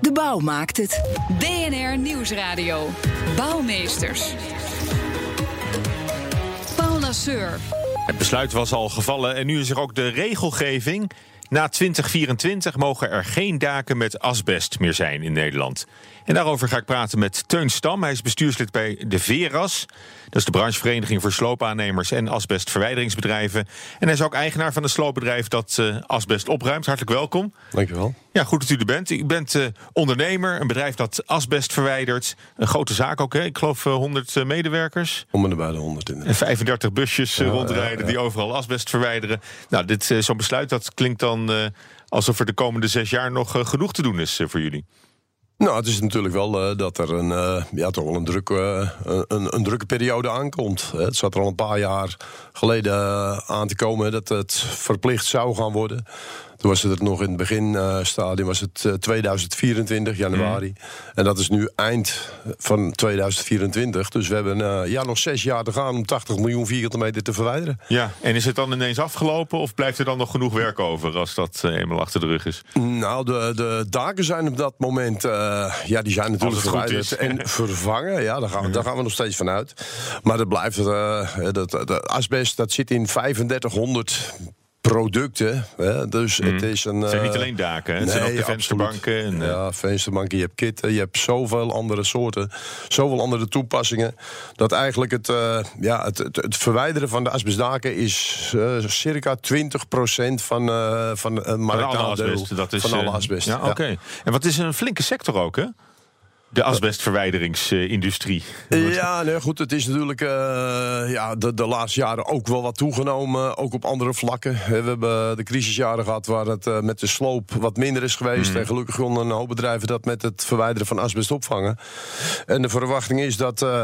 De bouw maakt het. BNR Nieuwsradio. Bouwmeesters. Paul Lasseur. Het besluit was al gevallen en nu is er ook de regelgeving. Na 2024 mogen er geen daken met asbest meer zijn in Nederland. En daarover ga ik praten met Teun Stam. Hij is bestuurslid bij de Veras. Dat is de branchevereniging voor sloopaannemers en asbestverwijderingsbedrijven. En hij is ook eigenaar van een sloopbedrijf dat uh, asbest opruimt. Hartelijk welkom. Dankjewel. Ja, goed dat u er bent. U bent uh, ondernemer, een bedrijf dat asbest verwijdert. Een grote zaak ook, hè? ik geloof uh, 100 medewerkers. Om en bij de 100 inderdaad. En 35 busjes ja, rondrijden ja, die overal asbest verwijderen. Nou, dit zo'n besluit dat klinkt dan alsof er de komende zes jaar nog genoeg te doen is voor jullie. Nou, het is natuurlijk wel uh, dat er een, uh, ja, toch wel een, druk, uh, een, een, drukke periode aankomt. Het zat er al een paar jaar geleden aan te komen dat het verplicht zou gaan worden. Toen was het nog in het beginstadium, was het 2024, januari. Mm. En dat is nu eind van 2024. Dus we hebben uh, ja, nog zes jaar te gaan om 80 miljoen vierkante meter te verwijderen. Ja, en is het dan ineens afgelopen of blijft er dan nog genoeg werk over als dat uh, eenmaal achter de rug is? Nou, de, de daken zijn op dat moment, uh, ja, die zijn natuurlijk verwijderd en vervangen. Ja, daar gaan, we, daar gaan we nog steeds van uit. Maar dat blijft, dat, dat asbest, dat zit in 3500 producten. Hè? Dus mm. het is een. Het zijn niet alleen daken, het nee, zijn ook de vensterbanken. En, ja, vensterbanken, je hebt kitten, je hebt zoveel andere soorten, zoveel andere toepassingen. Dat eigenlijk het, uh, ja, het, het, het, verwijderen van de asbestdaken is circa 20% van, uh, van het marktaandeel van alle asbest. Ja, oké. Okay. En wat is een flinke sector ook, hè? De asbestverwijderingsindustrie. Ja, nee, goed. Het is natuurlijk uh, ja, de, de laatste jaren ook wel wat toegenomen. Ook op andere vlakken. We hebben de crisisjaren gehad waar het uh, met de sloop wat minder is geweest. Mm. En gelukkig konden een hoop bedrijven dat met het verwijderen van asbest opvangen. En de verwachting is dat, uh,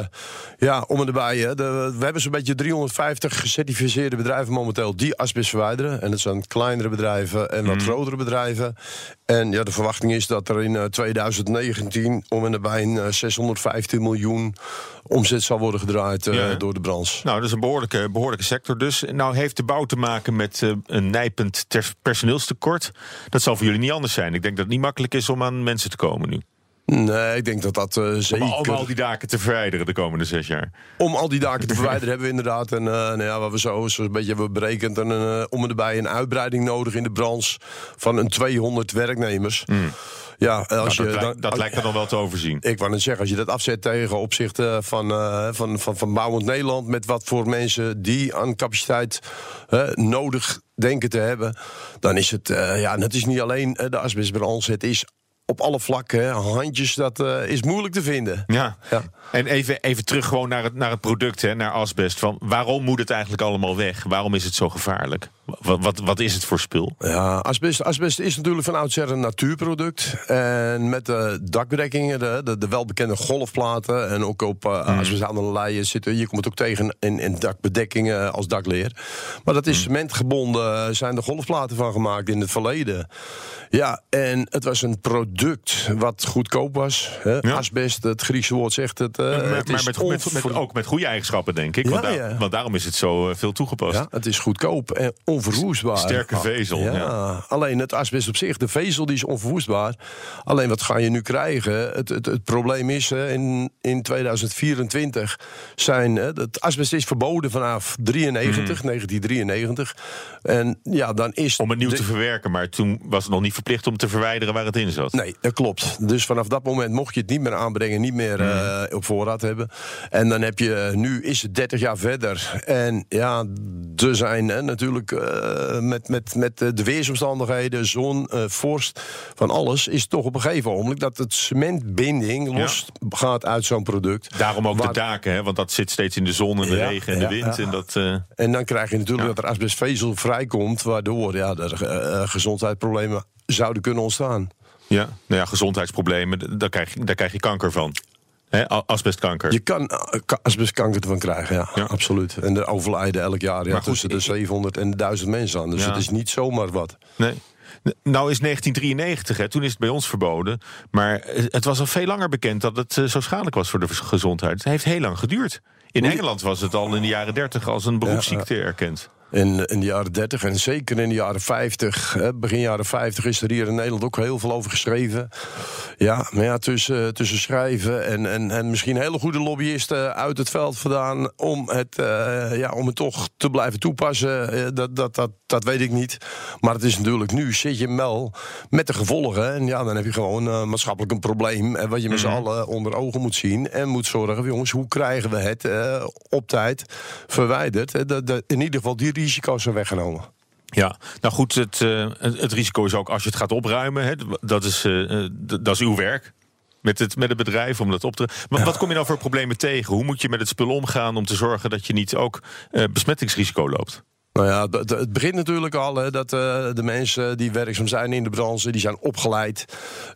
ja, om en erbij. Hè, de, we hebben zo'n beetje 350 gecertificeerde bedrijven momenteel die asbest verwijderen. En dat zijn kleinere bedrijven en wat mm. grotere bedrijven. En ja, de verwachting is dat er in 2019 om en bij een 615 miljoen omzet zal worden gedraaid ja. door de branche. Nou, dat is een behoorlijke, behoorlijke sector dus. Nou heeft de bouw te maken met uh, een nijpend personeelstekort. Dat zal voor jullie niet anders zijn. Ik denk dat het niet makkelijk is om aan mensen te komen nu. Nee, ik denk dat dat uh, zeker... Om, om, al die daken te verwijderen de komende zes jaar. Om al die daken te verwijderen hebben we inderdaad... en uh, nou ja, wat we zo, zo een beetje hebben berekend... En, uh, om erbij een uitbreiding nodig in de branche... van een 200 werknemers... Mm. Ja, als nou, dat, je, dan, dat lijkt er dan wel te overzien. Ik wou net zeggen, als je dat afzet tegen opzichte van, uh, van, van, van Bouwend Nederland... met wat voor mensen die aan capaciteit uh, nodig denken te hebben... dan is het, uh, ja, het is niet alleen de asbestbranche, het is op alle vlakken. Handjes, dat uh, is moeilijk te vinden. Ja. ja. En even, even terug gewoon naar het, naar het product, hè, naar asbest. Van waarom moet het eigenlijk allemaal weg? Waarom is het zo gevaarlijk? Wat, wat, wat is het voor spul? Ja, asbest, asbest is natuurlijk van oudsher een natuurproduct. En met de dakbedekkingen, de, de, de welbekende golfplaten... en ook op uh, mm. asbest aan de leien zitten... je komt ook tegen in, in dakbedekkingen als dakleer. Maar dat is mm. cementgebonden, zijn de golfplaten van gemaakt in het verleden. Ja, en het was een product wat goedkoop was. Hè? Ja. Asbest, het Griekse woord zegt het. Uh, maar, het maar met, met, met, ook met goede eigenschappen, denk ik. Ja, want, daar, want, daarom is het zo uh, veel toegepast. Ja, het is goedkoop en onverwoestbaar. Sterke vezel. Ja. Alleen het asbest op zich, de vezel die is onverwoestbaar. Alleen wat ga je nu krijgen? Het, het, het probleem is, in, in 2024 zijn... Het asbest is verboden vanaf 93, mm. 1993. En ja, dan is... Om het nieuw de, te verwerken, maar toen was het nog niet verplicht om te verwijderen waar het in zat. Nee, dat klopt. Dus vanaf dat moment mocht je het niet meer aanbrengen, niet meer mm. uh, op voorraad hebben. En dan heb je, nu is het 30 jaar verder. En ja, er zijn hè, natuurlijk uh, met, met, met de weersomstandigheden, zon, uh, vorst, van alles, is toch op een gegeven moment dat het cementbinding los ja. gaat uit zo'n product. Daarom ook waar... de daken, hè? want dat zit steeds in de zon en de ja, regen en ja, de wind. En, dat, en dan krijg je natuurlijk dat er asbestvezel vrijkomt, waardoor ja, er gezondheidsproblemen zouden kunnen ontstaan. Ja, nou ja, gezondheidsproblemen, daar krijg, je, daar krijg je kanker van. Asbestkanker. Je kan eh, ka- asbestkanker ervan krijgen, ja, Ja. absoluut. En er overlijden elk jaar ja, goed, tussen de ik- 700 en 1000 mensen aan. Dus Ja. het is niet zomaar wat. Nee. Nou is 1993, hè, toen is het bij ons verboden. Maar eh, het was al veel langer bekend dat het eh, zo schadelijk was voor de gezondheid. Het heeft heel lang geduurd. In Engeland was het al in de jaren 30 als een beroepsziekte erkend. In, in de jaren 30 en zeker in de jaren 50, hè, begin jaren 50, is er hier in Nederland ook heel veel over geschreven. Ja, maar ja, tussen, tussen schrijven en, en, en misschien hele goede lobbyisten uit het veld vandaan om het, eh, ja, om het toch te blijven toepassen, eh, dat, dat, dat, dat weet ik niet. Maar het is natuurlijk nu, zit je wel met de gevolgen. En ja, dan heb je gewoon eh, maatschappelijk een probleem. En wat je met z'n allen onder ogen moet zien. En moet zorgen, jongens, hoe krijgen we het op tijd verwijderd? dat in ieder geval die risico's zijn weggenomen. Ja, nou goed, het, eh, het, risico is ook als je het gaat opruimen. Hè, dat, is, eh, dat is uw werk. Met het, met het bedrijf om dat op te. Maar wat kom je nou voor problemen tegen? Hoe moet je met het spul omgaan om te zorgen dat je niet ook eh, besmettingsrisico loopt? Nou ja, het, het begint natuurlijk al hè, dat eh, de mensen die werkzaam zijn in de branche, die zijn opgeleid.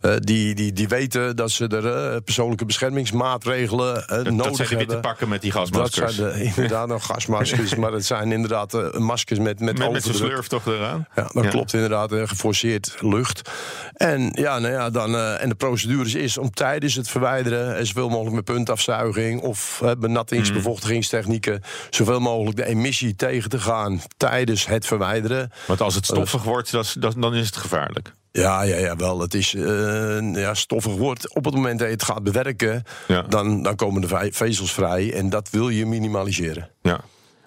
Eh, die, die, die weten dat ze er eh, persoonlijke beschermingsmaatregelen Dat, nodig dat zijn de witte hebben. pakken met die Dat gasmaskers. zijn de, inderdaad nog gasmaskers, maar het zijn inderdaad maskers met, met, met met zo'n overdruk. slurf toch eraan? Ja, dat Ja. klopt inderdaad. Geforceerd lucht. En, ja, nou ja, dan, en de procedure is om tijdens het verwijderen... en zoveel mogelijk met puntafzuiging... of uh, benattings- Mhm. bevochtigingstechnieken... zoveel mogelijk de emissie tegen te gaan tijdens het verwijderen. Want als het stoffig wordt, dat dat- dan is het gevaarlijk. Ja, ja, ja, wel. Het is eh, ja, stoffig wordt. Op het moment dat je het gaat bewerken... Ja. Dan, dan komen de ve- vezels vrij. En dat wil je minimaliseren. Ja.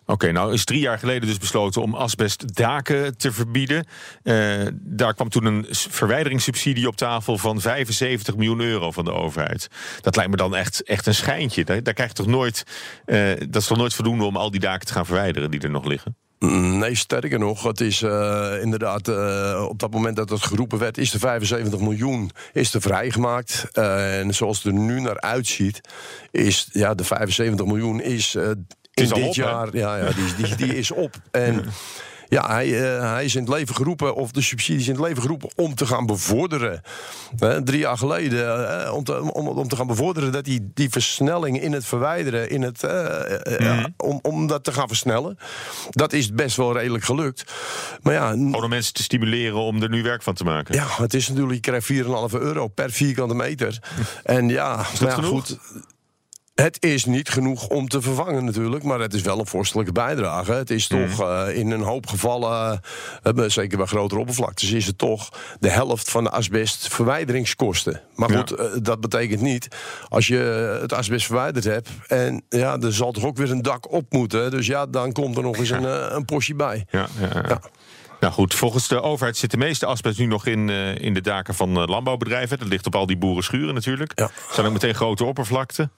Oké, nou is drie jaar geleden dus besloten om asbestdaken te verbieden. Eh, daar kwam toen een verwijderingssubsidie op tafel van 75 miljoen euro van de overheid. Dat lijkt me dan echt, echt een schijntje. Daar, daar krijg je toch nooit, eh, dat is toch nooit voldoende om al die daken te gaan verwijderen die er nog liggen? Nee, sterker nog, het is eh, inderdaad eh, op dat moment dat het geroepen werd, is de 75 miljoen is er vrijgemaakt. Eh, en zoals het er nu naar uitziet, is ja, de 75 miljoen is in is dit op, jaar, ja, ja, die, is- die, die is op. En ja, hij, eh, hij is in het leven geroepen, of de subsidies in het leven geroepen om te gaan bevorderen. Drie jaar geleden, eh, om, te, om, om te gaan bevorderen dat die, die versnelling in het verwijderen, in het, eh, Mhm. om, om dat te gaan versnellen. Dat is best wel redelijk gelukt. Maar ja, om mensen te stimuleren om er nu werk van te maken. ja het is natuurlijk, je krijgt 4,5 euro per vierkante meter. En ja, maar ja genoeg? goed. Het is niet genoeg om te vervangen natuurlijk, maar het is wel een vorstelijke bijdrage. Het is Mhm. toch eh, in een hoop gevallen, eh, zeker bij grotere oppervlaktes, is het toch de helft van de asbestverwijderingskosten. Maar Ja. goed, eh, dat betekent niet als je het asbest verwijderd hebt en ja, er zal toch ook weer een dak op moeten. Dus ja, dan komt er nog eens een, een postje bij. Ja, ja, ja. Ja. Nou goed, volgens de overheid zit de meeste asbest nu nog in, in de daken van landbouwbedrijven. Dat ligt op al die boerenschuren natuurlijk. Ja. Zijn ook meteen grote oppervlakten.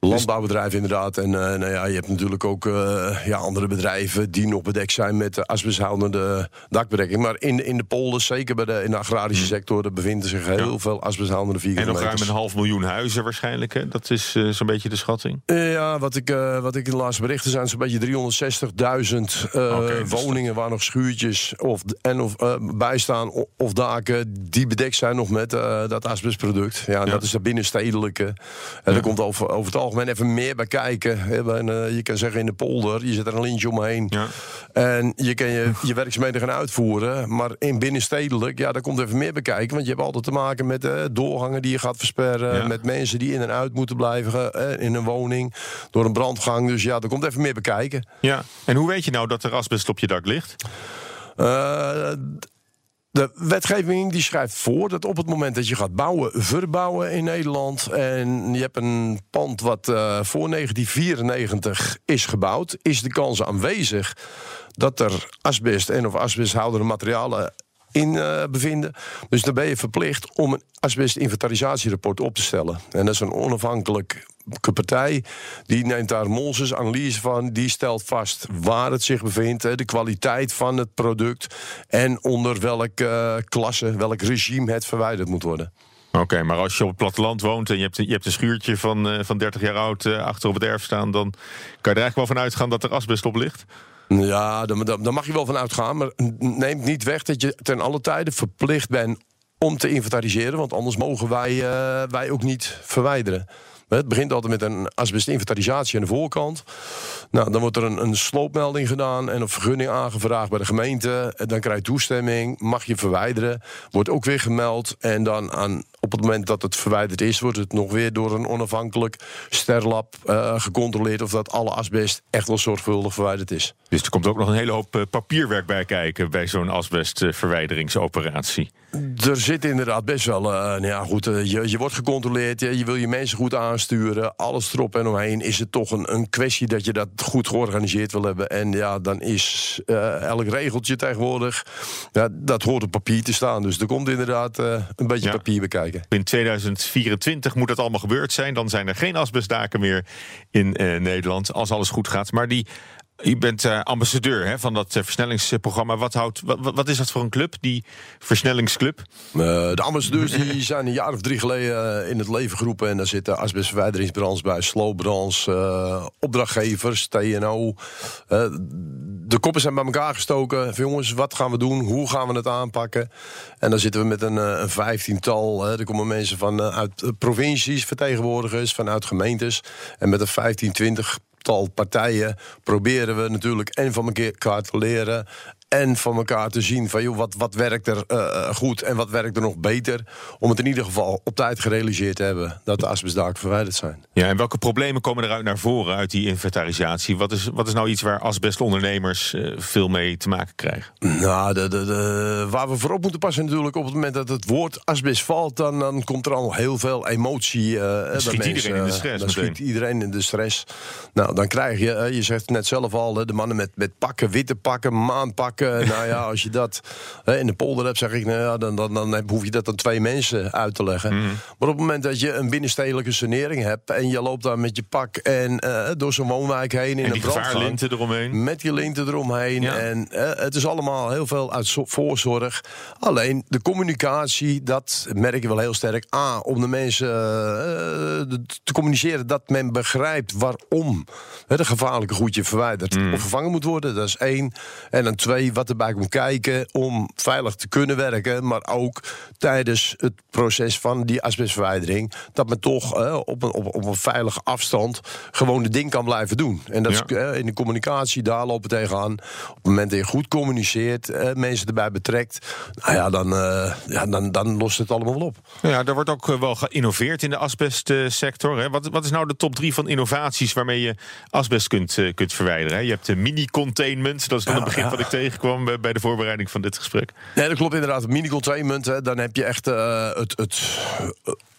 Landbouwbedrijven inderdaad. En eh, nou ja, je hebt natuurlijk ook eh, ja, andere bedrijven die nog bedekt zijn met asbesthoudende dakbedekking. Maar in, in de polders, zeker bij de, in de agrarische sector, er bevinden zich heel veel asbesthoudende En nog vierkante ruim meters. een half miljoen huizen waarschijnlijk. Hè? Dat is eh, zo'n beetje de schatting. Ja, wat ik, wat ik in de laatste berichten zijn, zo'n beetje 360.000 eh, Oké, dus woningen waar nog schuurtjes of, en of, bij staan of daken die bedekt zijn nog met dat asbestproduct. Ja, Ja. dat is de binnenstedelijke. En er komt over, over het algemeen even meer bij kijken. hè. En, eh, je kan zeggen in de polder, je zet er een lintje omheen. Ja. En je kan je, je werkzaamheden gaan uitvoeren. Maar in binnenstedelijk, ja, daar komt even meer bij kijken. Want je hebt altijd te maken met eh, doorgangen die je gaat versperren. Ja. Met mensen die in en uit moeten blijven eh, in een woning. Door een brandgang. Dus ja, er komt even meer bij kijken. Ja. En hoe weet je nou dat er asbest op je dak ligt? Eh, de wetgeving die schrijft voor dat op het moment dat je gaat bouwen, verbouwen in Nederland. en je hebt een pand wat eh, voor 1994 is gebouwd. is de kans aanwezig dat er asbest en of asbesthoudende materialen in eh, bevinden. Dus dan ben je verplicht om een asbestinventarisatierapport op te stellen. En dat is een onafhankelijke partij. Die neemt daar Molses analyse van. Die stelt vast waar het zich bevindt. De kwaliteit van het product. En onder welke eh, klasse, welk regime het verwijderd moet worden. Oké, maar als je op het platteland woont en je hebt, je hebt een schuurtje van, eh, van 30 jaar oud eh, achter op het erf staan, dan kan je er eigenlijk wel van uitgaan dat er asbest op ligt. Ja, daar, mag je wel van uitgaan. Maar neemt niet weg dat je ten alle tijde verplicht bent om te inventariseren. Want anders mogen wij, wij ook niet verwijderen. Het begint altijd met een asbestinventarisatie aan de voorkant. Nou, dan wordt er een, een sloopmelding gedaan en een vergunning aangevraagd bij de gemeente. Dan krijg je toestemming, mag je verwijderen. Wordt ook weer gemeld. En dan aan, op het moment dat het verwijderd is, wordt het nog weer door een onafhankelijk sterlab uh, gecontroleerd of dat alle asbest echt wel zorgvuldig verwijderd is. Dus er komt ook nog een hele hoop papierwerk bij kijken bij zo'n asbestverwijderingsoperatie. Er zit inderdaad best wel. Uh, nou ja, goed, uh, je, je wordt gecontroleerd, je, je, wil je mensen goed aansturen. Alles erop en omheen. Is het toch een, een kwestie dat je dat goed georganiseerd wil hebben. En ja, dan is uh, elk regeltje tegenwoordig. Ja, dat hoort op papier te staan. Dus er komt inderdaad een beetje ja. papier bekijken. In 2024 moet dat allemaal gebeurd zijn. Dan zijn er geen asbestdaken meer in Nederland. Als alles goed gaat. Maar die u bent uh, ambassadeur hè, van dat uh, versnellingsprogramma. Wat, houdt, wat, is dat voor een club, die versnellingsclub? Uh, de ambassadeurs die zijn een jaar of drie geleden in het leven geroepen. En daar zitten asbestverwijderingsbranche bij, slowbranche, opdrachtgevers, TNO. de koppen zijn bij elkaar gestoken. Van, jongens, wat gaan we doen? Hoe gaan we het aanpakken? En dan zitten we met een, een vijftiental. er komen mensen van uit provincies, vertegenwoordigers, vanuit gemeentes. En met een 15, 20 tal partijen proberen we natuurlijk en van elkaar te leren en van elkaar te zien van joh, wat, wat werkt er uh, goed en wat werkt er nog beter. Om het in ieder geval op tijd gerealiseerd te hebben dat de asbestdaken verwijderd zijn. Ja, en welke problemen komen eruit naar voren uit die inventarisatie? Wat is, wat is nou iets waar asbestondernemers uh, veel mee te maken krijgen? Nou, de, de, de, waar we voorop moeten passen natuurlijk op het moment dat het woord asbest valt, dan, dan komt er al heel veel emotie. Uh, dan schiet mensen, iedereen in de stress. Dan schiet iedereen in de stress. Nou, dan krijg je, je zegt het net zelf al, de mannen met, met pakken, witte pakken, maanpakken nou ja, als je dat in de polder hebt, zeg ik, nou ja, dan, dan, dan hoef je dat aan twee mensen uit te leggen. Mhm. Maar op het moment dat je een binnenstedelijke sanering hebt en je loopt daar met je pak en uh, door zo'n woonwijk heen in en een brandgang. eromheen. Met je linten eromheen. En uh, het is allemaal heel veel uit voorzorg. Alleen de communicatie, dat merk je wel heel sterk. A, om de mensen uh, te communiceren dat men begrijpt waarom het gevaarlijke goedje verwijderd mm. of vervangen moet worden. Dat is één. En dan twee, wat erbij komt kijken om veilig te kunnen werken. Maar ook tijdens het proces van die asbestverwijdering. Dat men toch eh, op, een, op, op, een veilige afstand gewoon het ding kan blijven doen. En dat is eh, in de communicatie, daar lopen tegenaan. Op het moment dat je goed communiceert, eh, mensen erbij betrekt. Nou ja, dan, eh, ja dan, dan lost het allemaal wel op. Ja, er wordt ook eh, wel geïnnoveerd in de asbestsector. Hè? Wat, wat is nou de top drie van innovaties waarmee je asbest kunt, uh, kunt verwijderen? Hè? Je hebt de mini-containment, dat is dan ja, het begin ja. wat ik tegenkwam bij de voorbereiding van dit gesprek. Nee, dat klopt inderdaad. Mini-containment, dan heb je echt uh, het, het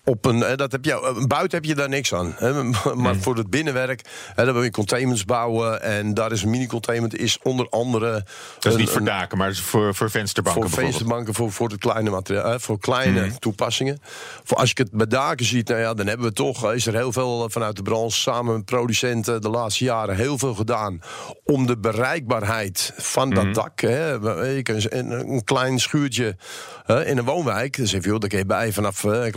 op een, dat heb je, buiten heb je daar niks aan. Hè, maar voor het binnenwerk, hè, dan wil je containments bouwen. En daar is een mini-containment is onder andere. Dat is een, niet voor daken, maar voor, voor vensterbanken. Voor vensterbanken, voor, voor, het kleine materiaal, voor kleine mm. toepassingen. Voor als je het bij daken ziet, nou ja, dan hebben we toch, is er heel veel vanuit de branche samen met producenten de laatste jaren heel veel gedaan om de bereikbaarheid van dat mm. dak. Hè, een, een klein schuurtje hè, in een woonwijk, dus even, joh, daar kun je bij vanaf een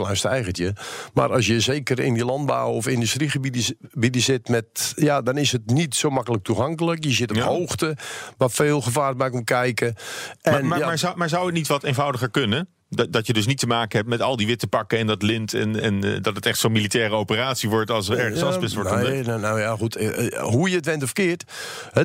stijgertje. Maar als je zeker in die landbouw of industriegebieden zit met. Ja, dan is het niet zo makkelijk toegankelijk. Je zit op ja. hoogte, waar veel gevaar bij komt kijken. En, maar, maar, ja, maar, zou, maar zou het niet wat eenvoudiger kunnen? Dat, dat je dus niet te maken hebt met al die witte pakken en dat lint. En, en uh, dat het echt zo'n militaire operatie wordt als er ergens asbest wordt nee, nou, nou, ja, goed. Uh, hoe je het went of keert.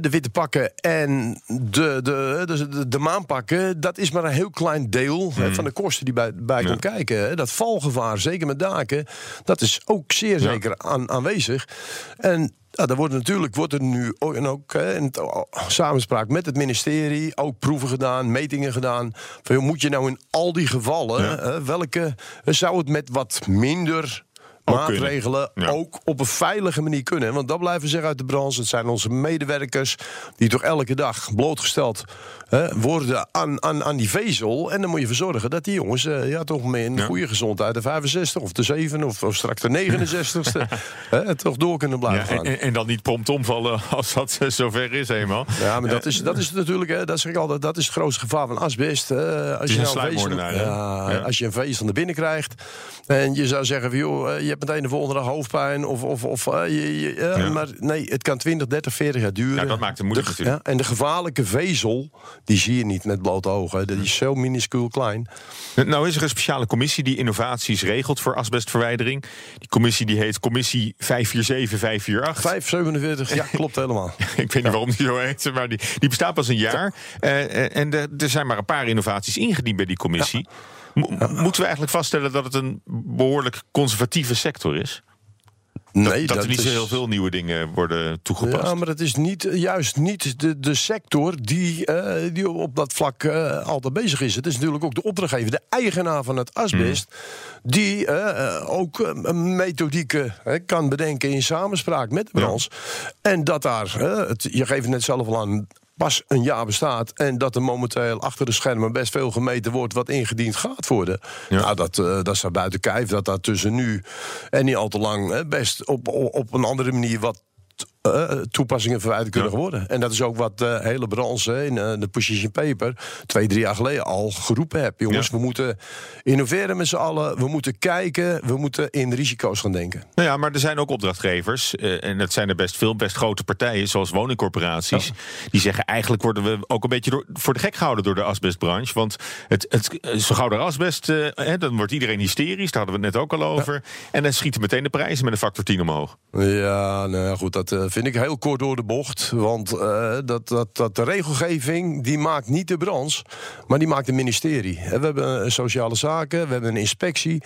de witte pakken en de, de, de, de, de, maanpakken. Dat is maar een heel klein deel hmm. van de kosten die bij, bij ja. komt kijken. Dat valgevaar, zeker met daken. Dat is ook zeer zeker aan, aanwezig. En ja, daar wordt natuurlijk wordt er nu ook, en ook in samenspraak met het ministerie ook proeven gedaan, metingen gedaan. Van, moet je nou in al die gevallen, ja. welke zou het met wat minder maatregelen ja. ook op een veilige manier kunnen. Want dat blijven zeggen uit de branche. Het zijn onze medewerkers die toch elke dag blootgesteld hè, worden aan, aan, aan die vezel. En dan moet je ervoor zorgen dat die jongens uh, ja, toch met een ja. goede gezondheid de 65 of de 7 of, of straks de 69ste hè, toch door kunnen blijven gaan. En, en, dan niet prompt omvallen als dat zover is eenmaal. Ja, maar dat is, dat is natuurlijk, hè, dat zeg ik altijd, dat is het grootste gevaar van asbest. Hè. Als, je nou een vezel, ja, als je een vezel naar binnen krijgt en je zou zeggen, joh, je hebt hebt meteen de volgende dag hoofdpijn. Of, of, of, uh, je, je, uh, Ja. Maar nee, het kan 20, 30, 40 jaar duren. Ja, dat maakt het moeilijk De- ja, en de gevaarlijke vezel, die zie je niet met blote ogen. Dat is zo minuscuul klein. Nou is er een speciale commissie die innovaties regelt voor asbestverwijdering. Die commissie die heet Commissie 547548. 547, ja, klopt helemaal. Ik weet niet waarom die zo heet, maar die, die bestaat pas een jaar. Eh, eh, en er zijn maar een paar innovaties ingediend bij die commissie. Mo- Moeten we eigenlijk vaststellen dat het een behoorlijk conservatieve sector is? Nee, dat, er niet zo heel veel nieuwe dingen worden toegepast. Ja, maar het is niet, juist niet de, de sector die, eh, die op dat vlak eh, altijd bezig is. Het is natuurlijk ook de opdrachtgever, de eigenaar van het asbest... die eh, eh, ook methodieken eh, kan bedenken in samenspraak met de branche. En dat daar, het, je geeft het net zelf al aan... pas een jaar bestaat en dat er momenteel achter de schermen best veel gemeten wordt wat ingediend gaat worden. Ja. Nou, dat, eh, dat staat buiten kijf dat dat tussen nu en niet al te lang best op, op, op een andere manier wat eh, toepassingen verwijderd kunnen Ja. worden. En dat is ook wat de hele branche in eh, de Position Paper twee, drie jaar geleden al geroepen heb. Jongens, Ja. we moeten innoveren met z'n allen. We moeten kijken. We moeten in risico's gaan denken. Nou ja, maar er zijn ook opdrachtgevers. eh, en dat zijn er best veel, best grote partijen, zoals woningcorporaties. Die zeggen eigenlijk worden we ook een beetje door, voor de gek gehouden door de asbestbranche. Want het, het, eh, zo gauw er asbest, eh, hè, dan wordt iedereen hysterisch. Daar hadden we het net ook al over. En dan schieten meteen de prijzen met een factor 10 omhoog. Ja, nou ja, goed, dat eh, vind ik heel kort door de bocht. Want eh, dat, dat, dat de regelgeving, die maakt niet de branche, maar die maakt het ministerie. We hebben sociale zaken, we hebben een inspectie.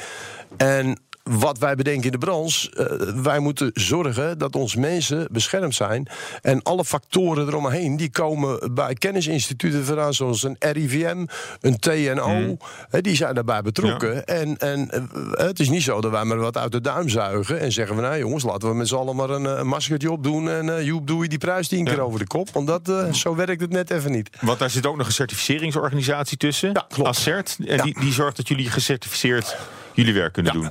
En wat wij bedenken in de branche, eh, wij moeten zorgen dat onze mensen beschermd zijn. En alle factoren eromheen, die komen bij kennisinstituten vandaan, zoals een RIVM, een TNO. hè, die zijn daarbij betrokken. En, en eh, het is niet zo dat wij maar wat uit de duim zuigen en zeggen van nou jongens, laten we met z'n allen maar een, eh, een maskertje opdoen en uh, joep doe je die prijs tien keer over de kop. Want dat, zo werkt het net even niet. Want daar zit ook nog een certificeringsorganisatie tussen. Ja, klopt. Assert. En die, die zorgt dat jullie gecertificeerd jullie werk kunnen doen.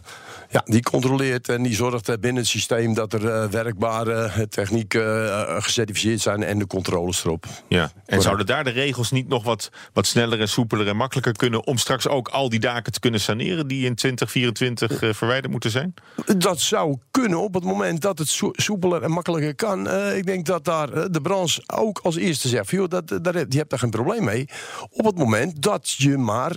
Ja, die controleert en die zorgt eh, binnen het systeem dat er eh, werkbare eh, technieken gecertificeerd zijn en de controles erop. Ja. En zouden daar de regels niet nog wat, wat sneller en soepeler en makkelijker kunnen... om straks ook al die daken te kunnen saneren... die in 2024 eh, verwijderd moeten zijn? Dat zou kunnen op het moment dat het soe- soepeler en makkelijker kan. Ik denk dat daar de branche ook als eerste zegt: joh, dat, daar, heb- je hebt daar geen probleem mee. Op het moment dat je maar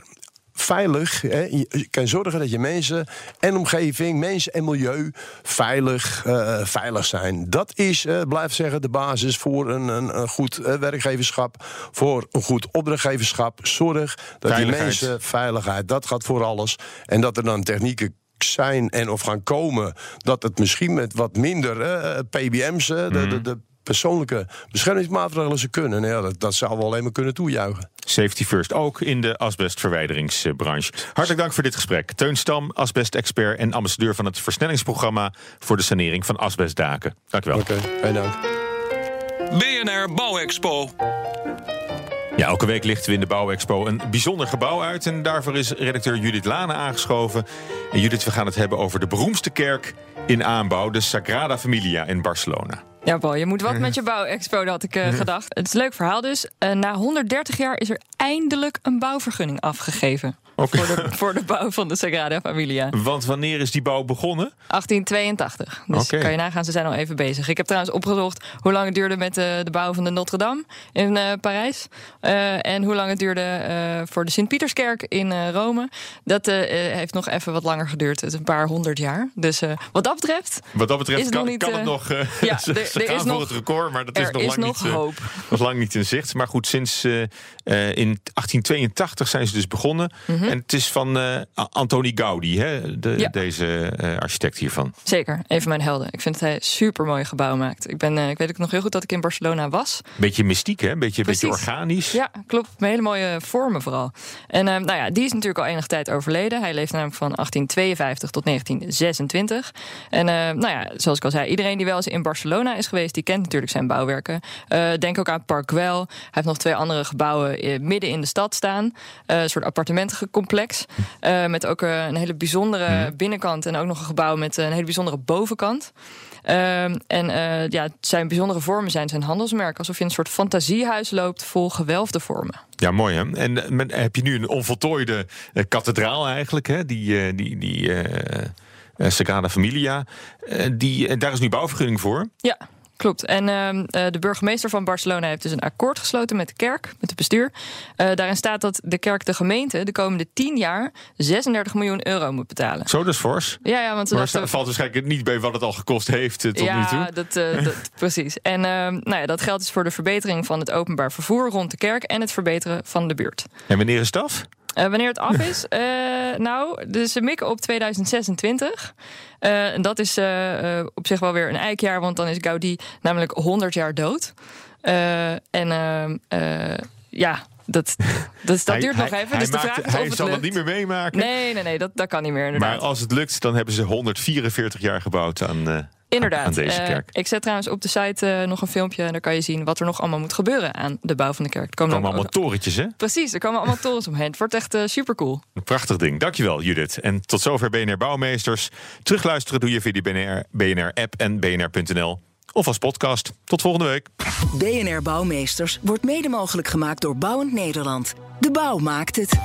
veilig hè, je kan zorgen dat je mensen en omgeving, mensen en milieu veilig, eh, veilig zijn. Dat is, eh, blijf zeggen, de basis voor een, een, een goed eh, werkgeverschap, voor een goed opdrachtgeverschap. Zorg dat die Veiligheid. mensen veiligheid, dat gaat voor alles. En dat er dan technieken zijn en of gaan komen dat het misschien met wat minder PBM's, de, de, de persoonlijke beschermingsmaatregelen ze kunnen. Nou ja, dat, dat zouden we alleen maar kunnen toejuichen. Safety first, ook in de asbestverwijderingsbranche. Hartelijk dank voor dit gesprek. Teun Stam, asbestexpert en ambassadeur van het versnellingsprogramma... voor de sanering van asbestdaken. Dank u wel. Oké, geen dank. BNR Bouwexpo. Ja, elke week lichten we in de Bouwexpo een bijzonder gebouw uit. En daarvoor is redacteur Judith Lane aangeschoven. En Judith, we gaan het hebben over de beroemdste kerk in aanbouw... de Sagrada Familia in Barcelona. Ja, Paul, je moet wat met je bouwexpo, dat had ik eh, gedacht. Het is een leuk verhaal dus. Eh, na 130 jaar is er eindelijk een bouwvergunning afgegeven. Voor, de, voor de bouw van de Sagrada Familia. Want wanneer is die bouw begonnen? 1882. Dus kan je nagaan, ze zijn al even bezig. Ik heb trouwens opgezocht hoe lang het duurde met de, de bouw van de Notre Dame in eh, Parijs. Eh, en hoe lang het duurde eh, voor de Sint-Pieterskerk in eh, Rome. Dat eh, eh, heeft nog even wat langer geduurd. Het is een paar honderd jaar. Dus eh, wat dat betreft, Wat dat betreft kan, nog niet, kan het eh, nog. eh, ja, ze, er- er is voor nog- het record, maar dat is nog is lang nog niet. eh, hoop. nog lang niet in zicht. Maar goed, sinds eh, eh, in 1882 zijn ze dus begonnen. En het is van eh, Antoni Gaudi, hè, de, Mhm. Ja. deze eh, architect hiervan. zeker, een van mijn helden. Ik vind dat hij super mooi gebouw maakt. Ik, ben, eh, ik weet ook nog heel goed dat ik in Barcelona was. Beetje mystiek, hè? Beetje, beetje organisch. Ja, klopt. Met hele mooie vormen vooral. En eh, nou ja, die is natuurlijk al enige tijd overleden. Hij leeft namelijk van 1852 tot 1926. En eh, nou ja, zoals ik al zei, iedereen die wel eens in Barcelona is geweest, die kent natuurlijk zijn bouwwerken. Denk ook aan Park Güell. Hij heeft nog twee andere gebouwen midden in de stad staan. Een soort appartementencomplex. eh, met ook eh, een hele bijzondere binnenkant en ook nog een gebouw met een hele bijzondere bovenkant. Ehm, en eh, ja, zijn bijzondere vormen zijn zijn handelsmerk. Alsof je in een soort fantasiehuis loopt vol gewelfde vormen. Ja, mooi hè. En men- heb je nu een onvoltooide kathedraal eigenlijk, hè? Die, die, die Sagrada Familia. Die, daar is nu bouwvergunning voor. Ja. Klopt. En uh, de burgemeester van Barcelona heeft dus een akkoord gesloten met de kerk, met het bestuur. Uh, daarin staat dat de kerk de gemeente de komende 10 jaar 36 miljoen euro moet betalen. Zo, dat is fors. Ja, ja want maar dachten... valt waarschijnlijk niet bij wat het al gekost heeft tot ja, nu toe. Ja, dat, dat, precies. En nou ja, dat geldt dus voor de verbetering van het openbaar vervoer rond de kerk en het verbeteren van de buurt. En wanneer is af? Uh, wanneer het af is? Uh, nou, dus ze mikken op 2026. Uh, en dat is op zich wel weer een eikjaar, want dan is Gaudi namelijk 100 jaar dood. en ja, dat, dat, dat hij, duurt nog hij, even. Dus de vraag is hij het zal het niet meer meemaken. Nee, nee, nee, dat, dat kan niet meer. Inderdaad. Maar als het lukt, dan hebben ze 144 jaar gebouwd aan. Inderdaad. Aan deze kerk. Uh, ik zet trouwens op de site uh, nog een filmpje. En daar kan je zien wat er nog allemaal moet gebeuren aan de bouw van de kerk. Er komen, komen allemaal torentjes, hè? Precies, er komen allemaal torens omheen. Het wordt echt uh, super cool. Een prachtig ding. Dankjewel, Judith. En tot zover BNR Bouwmeesters. Terugluisteren doe je via de BNR, BNR-app en bnr.nl. Of als podcast. Tot volgende week. BNR Bouwmeesters wordt mede mogelijk gemaakt door Bouwend Nederland. De bouw maakt het.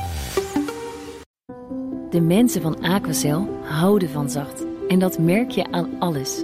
De mensen van Aquacel houden van zacht. En dat merk je aan alles.